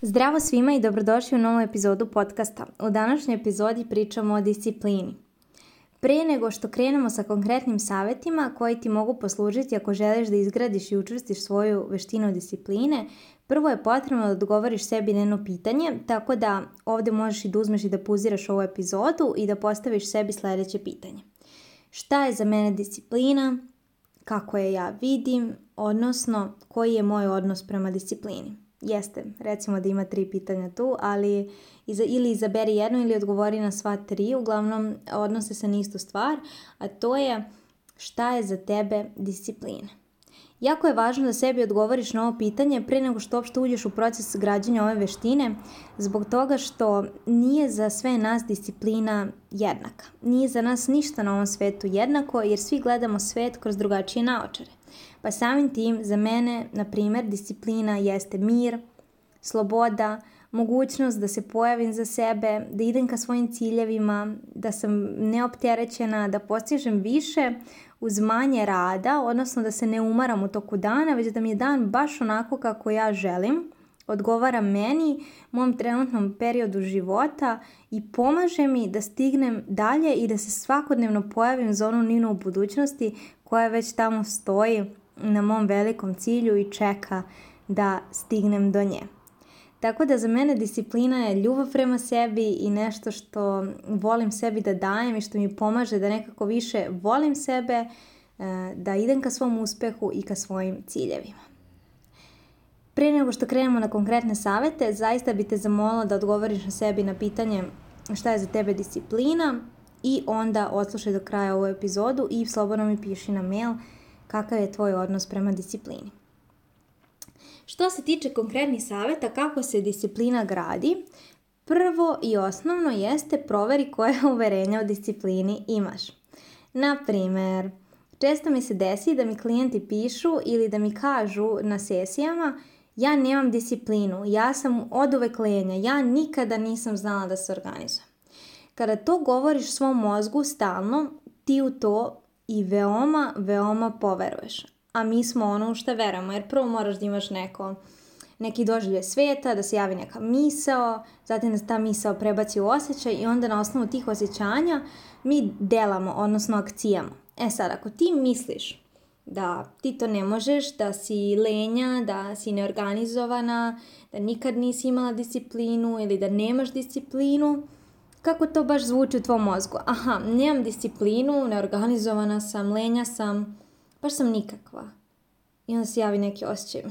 Zdravo svima i dobrodošli u novu epizodu podcasta. U današnjoj epizodi pričamo o disciplini. Prije nego što krenemo sa konkretnim savjetima koji ti mogu poslužiti ako želiš da izgradiš i učvrstiš svoju veštinu discipline, prvo je potrebno da odgovoriš sebi na jedno pitanje, tako da ovdje možeš i da uzmeš i da puziraš ovu epizodu i da postaviš sebi sljedeće pitanje. Šta je za mene disciplina? Kako je ja vidim? Odnosno, koji je moj odnos prema disciplini? Jeste, recimo da ima tri pitanja tu, ali iza, ili izaberi jedno ili odgovori na sva tri, uglavnom odnose se na istu stvar, a to je šta je za tebe disciplina. Jako je važno da sebi odgovoriš na ovo pitanje pre nego što uopšte uđeš u proces građenja ove veštine, zbog toga što nije za sve nas disciplina jednaka. Nije za nas ništa na ovom svetu jednako, jer svi gledamo svet kroz drugačije naočare. Pa samim tim za mene, na primjer, disciplina jeste mir, sloboda, mogućnost da se pojavim za sebe, da idem ka svojim ciljevima, da sam neopterećena, da postižem više uz manje rada, odnosno da se ne umaram u toku dana, već da mi je dan baš onako kako ja želim, odgovara meni, mom trenutnom periodu života i pomaže mi da stignem dalje i da se svakodnevno pojavim za onu Ninu u budućnosti koja već tamo stoji na mom velikom cilju i čeka da stignem do nje. Tako da za mene disciplina je ljubav prema sebi i nešto što volim sebi da dajem i što mi pomaže da nekako više volim sebe, e, da idem ka svom uspehu i ka svojim ciljevima. Prije nego što krenemo na konkretne savjete zaista bi te zamolila da odgovoriš na sebi na pitanje šta je za tebe disciplina i onda odslušaj do kraja ovu epizodu i slobodno mi piši na mail kakav je tvoj odnos prema disciplini. Što se tiče konkretnih savjeta kako se disciplina gradi, prvo i osnovno jeste proveri koje uverenja o disciplini imaš. Na primjer, često mi se desi da mi klijenti pišu ili da mi kažu na sesijama ja nemam disciplinu, ja sam od uvek lenja, ja nikada nisam znala da se organizujem. Kada to govoriš svom mozgu stalno, ti u to i veoma, veoma poveruješ. A mi smo ono u što verujemo, jer prvo moraš da imaš neko, neki doživlje sveta, da se javi neka misao, zatim da se ta misao prebaci u osjećaj i onda na osnovu tih osjećanja mi delamo, odnosno akcijamo. E sad, ako ti misliš da ti to ne možeš, da si lenja, da si neorganizovana, da nikad nisi imala disciplinu ili da nemaš disciplinu, kako to baš zvuči u tvom mozgu? Aha, nemam disciplinu, neorganizovana sam, lenja sam, baš sam nikakva. I onda se javi neki osjećaj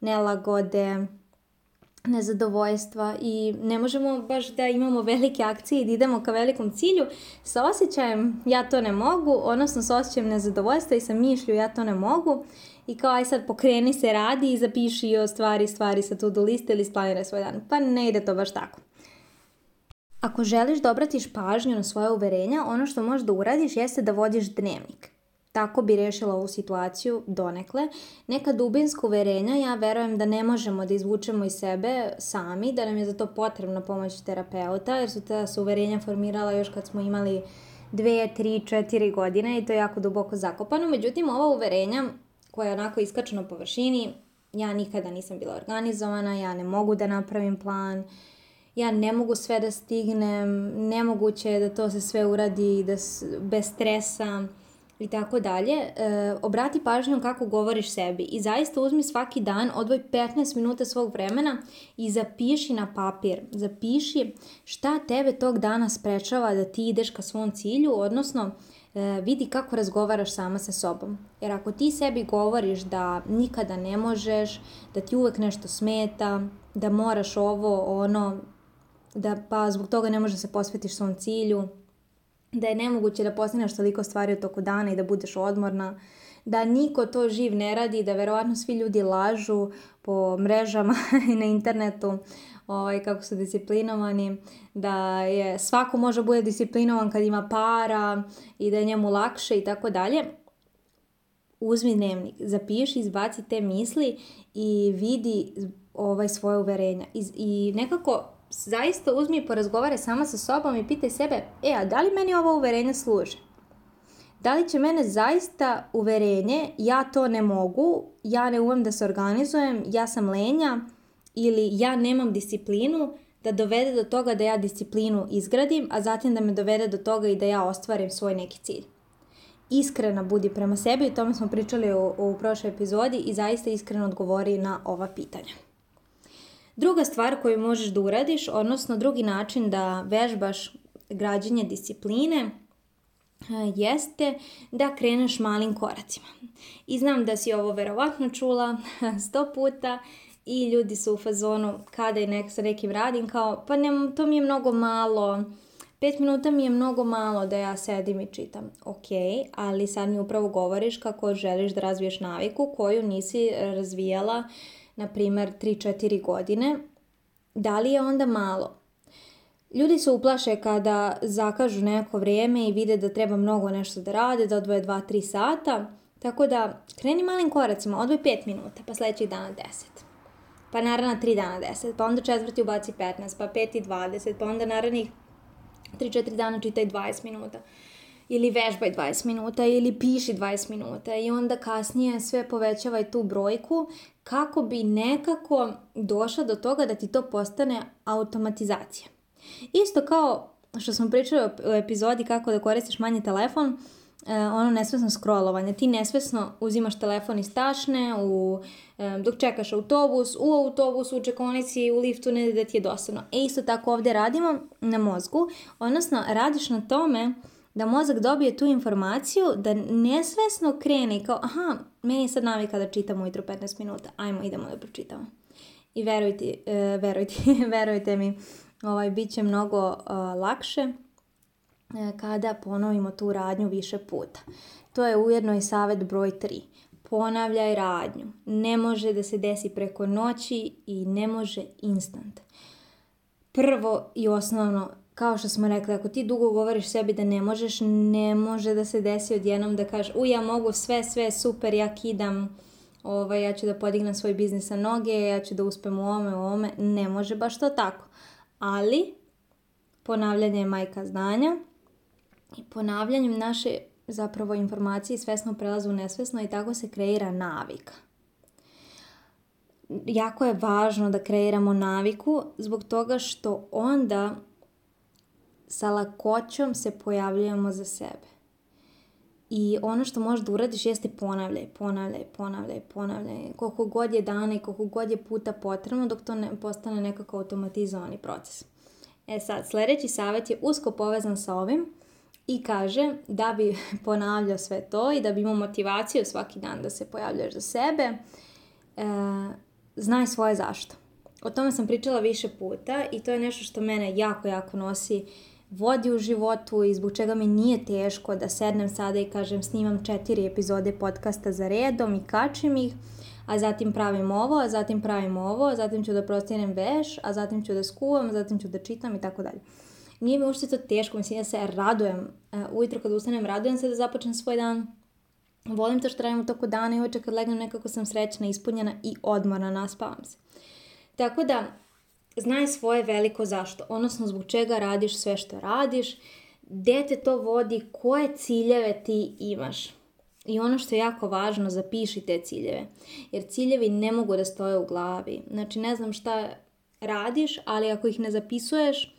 nelagode, nezadovoljstva i ne možemo baš da imamo velike akcije i da idemo ka velikom cilju sa osjećajem ja to ne mogu, odnosno sa osjećajem nezadovoljstva i sa mišlju ja to ne mogu i kao aj sad pokreni se radi i zapiši o stvari, stvari sa tu do liste ili splanira svoj dan. Pa ne ide to baš tako. Ako želiš da obratiš pažnju na svoje uverenja, ono što možeš da uradiš jeste da vodiš dnevnik. Tako bi rešila ovu situaciju donekle. Neka dubinska uverenja ja verujem da ne možemo da izvučemo iz sebe sami, da nam je za to potrebna pomoć terapeuta, jer su ta su uverenja formirala još kad smo imali dve, tri, četiri godine i to je jako duboko zakopano. Međutim, ova uverenja koja je onako iskačena na površini, ja nikada nisam bila organizovana, ja ne mogu da napravim plan, ja ne mogu sve da stignem, nemoguće je da to se sve uradi da bez stresa i tako dalje. E, obrati pažnju kako govoriš sebi i zaista uzmi svaki dan, odvoj 15 minuta svog vremena i zapiši na papir. Zapiši šta tebe tog dana sprečava da ti ideš ka svom cilju, odnosno e, vidi kako razgovaraš sama sa sobom. Jer ako ti sebi govoriš da nikada ne možeš, da ti uvek nešto smeta, da moraš ovo, ono, da pa zbog toga ne može se posvetiš svom cilju, da je nemoguće da postaneš toliko stvari u toku dana i da budeš odmorna, da niko to živ ne radi, da verovatno svi ljudi lažu po mrežama i na internetu ovaj, kako su disciplinovani, da je svako može bude disciplinovan kad ima para i da je njemu lakše i tako dalje. Uzmi dnevnik, zapiši, izbaci te misli i vidi ovaj svoje uverenja. i nekako zaista uzmi i porazgovare sama sa sobom i pitaj sebe, e, a da li meni ovo uverenje služi? Da li će mene zaista uverenje, ja to ne mogu, ja ne umem da se organizujem, ja sam lenja ili ja nemam disciplinu, da dovede do toga da ja disciplinu izgradim, a zatim da me dovede do toga i da ja ostvarim svoj neki cilj. Iskrena budi prema sebi, o tome smo pričali u, u prošloj epizodi i zaista iskreno odgovori na ova pitanja. Druga stvar koju možeš da uradiš, odnosno drugi način da vežbaš građenje discipline, e, jeste da kreneš malim koracima. I znam da si ovo verovatno čula sto puta i ljudi su u fazonu kada i nek sa nekim radim kao pa to mi je mnogo malo, pet minuta mi je mnogo malo da ja sedim i čitam. Ok, ali sad mi upravo govoriš kako želiš da razviješ naviku koju nisi razvijala na primjer 3-4 godine, da li je onda malo? Ljudi se uplaše kada zakažu neko vrijeme i vide da treba mnogo nešto da rade, da odvoje 2-3 sata, tako da kreni malim koracima, odvoj 5 minuta, pa sljedećih dana 10. Pa naravno 3 dana 10, pa onda četvrti ubaci 15, pa 5 i 20, pa onda naravno 3-4 dana čitaj 20 minuta ili vežbaj 20 minuta ili piši 20 minuta i onda kasnije sve povećavaj tu brojku kako bi nekako došla do toga da ti to postane automatizacija. Isto kao što smo pričali u epizodi kako da koristiš manji telefon, e, ono nesvesno scrollovanje. Ti nesvesno uzimaš telefon iz tašne, u, e, dok čekaš autobus, u autobusu, u čekonici, u liftu, ne da ti je dosadno. E isto tako ovdje radimo na mozgu, odnosno radiš na tome da mozak dobije tu informaciju, da nesvesno krene i kao, aha, meni je sad navika da čitam ujutro 15 minuta, ajmo, idemo da pročitamo. I verujte, e, verujte, mi, ovaj, bit će mnogo e, lakše e, kada ponovimo tu radnju više puta. To je ujedno i savjet broj 3. Ponavljaj radnju. Ne može da se desi preko noći i ne može instant. Prvo i osnovno kao što smo rekli, ako ti dugo govoriš sebi da ne možeš, ne može da se desi odjednom da kažeš, u ja mogu sve, sve, super, ja kidam, ovaj, ja ću da podignem svoj biznis na noge, ja ću da uspem u ovome, u ovome, ne može baš to tako. Ali, ponavljanje je majka znanja i ponavljanjem naše zapravo informacije svesno prelazu nesvesno i tako se kreira navika. Jako je važno da kreiramo naviku zbog toga što onda sa lakoćom se pojavljujemo za sebe. I ono što možeš da uradiš jeste ponavljaj, ponavljaj, ponavljaj, ponavljaj. Koliko god je dana i koliko god je puta potrebno dok to ne, postane nekako automatizovani proces. E sad, sljedeći savjet je usko povezan sa ovim i kaže da bi ponavljao sve to i da bi imao motivaciju svaki dan da se pojavljaš za sebe, e, znaj svoje zašto. O tome sam pričala više puta i to je nešto što mene jako, jako nosi vodi u životu i zbog čega mi nije teško da sednem sada i kažem snimam četiri epizode podcasta za redom i kačim ih, a zatim pravim ovo, a zatim pravim ovo, a zatim ću da prostinem veš, a zatim ću da skuvam, a zatim ću da čitam i tako dalje. Nije mi uopšte to teško, mislim ja se radujem. E, ujutro kad ustanem, radujem se da započnem svoj dan. Volim to što radim u toku dana i uveče kad legnem nekako sam srećna, ispunjena i odmorna, naspavam se. Tako da, znaj svoje veliko zašto, odnosno zbog čega radiš sve što radiš, gdje te to vodi, koje ciljeve ti imaš. I ono što je jako važno, zapiši te ciljeve. Jer ciljevi ne mogu da stoje u glavi. Znači ne znam šta radiš, ali ako ih ne zapisuješ,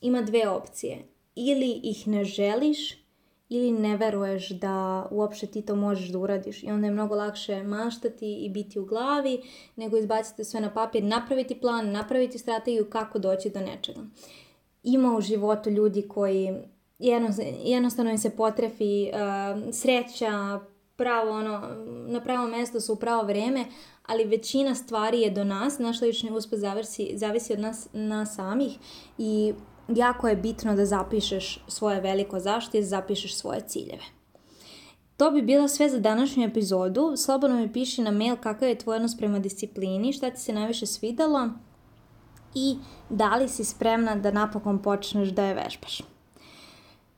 ima dve opcije. Ili ih ne želiš ili ne veruješ da uopće ti to možeš da uradiš i onda je mnogo lakše maštati i biti u glavi nego izbaciti sve na papir, napraviti plan, napraviti strategiju kako doći do nečega. Ima u životu ljudi koji jednostavno im se potrefi eh, sreća, pravo ono, na pravo mjesto su u pravo vrijeme, ali većina stvari je do nas, naš lični uspjeh zavisi, zavisi od nas na samih i jako je bitno da zapišeš svoje veliko zaštite, zapišeš svoje ciljeve. To bi bilo sve za današnju epizodu. Slobodno mi piši na mail kakav je tvoj odnos prema disciplini, šta ti se najviše svidalo i da li si spremna da napokon počneš da je vežbaš.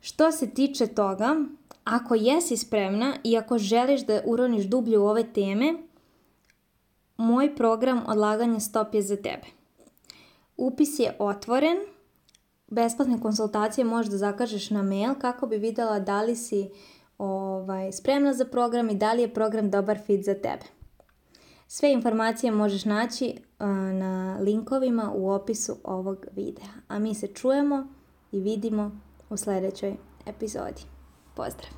Što se tiče toga, ako jesi spremna i ako želiš da uroniš dublje u ove teme, moj program odlaganje stop je za tebe. Upis je otvoren, besplatne konsultacije možda zakažeš na mail kako bi vidjela da li si ovaj, spremna za program i da li je program dobar fit za tebe. Sve informacije možeš naći eh, na linkovima u opisu ovog videa. A mi se čujemo i vidimo u sljedećoj epizodi. Pozdrav!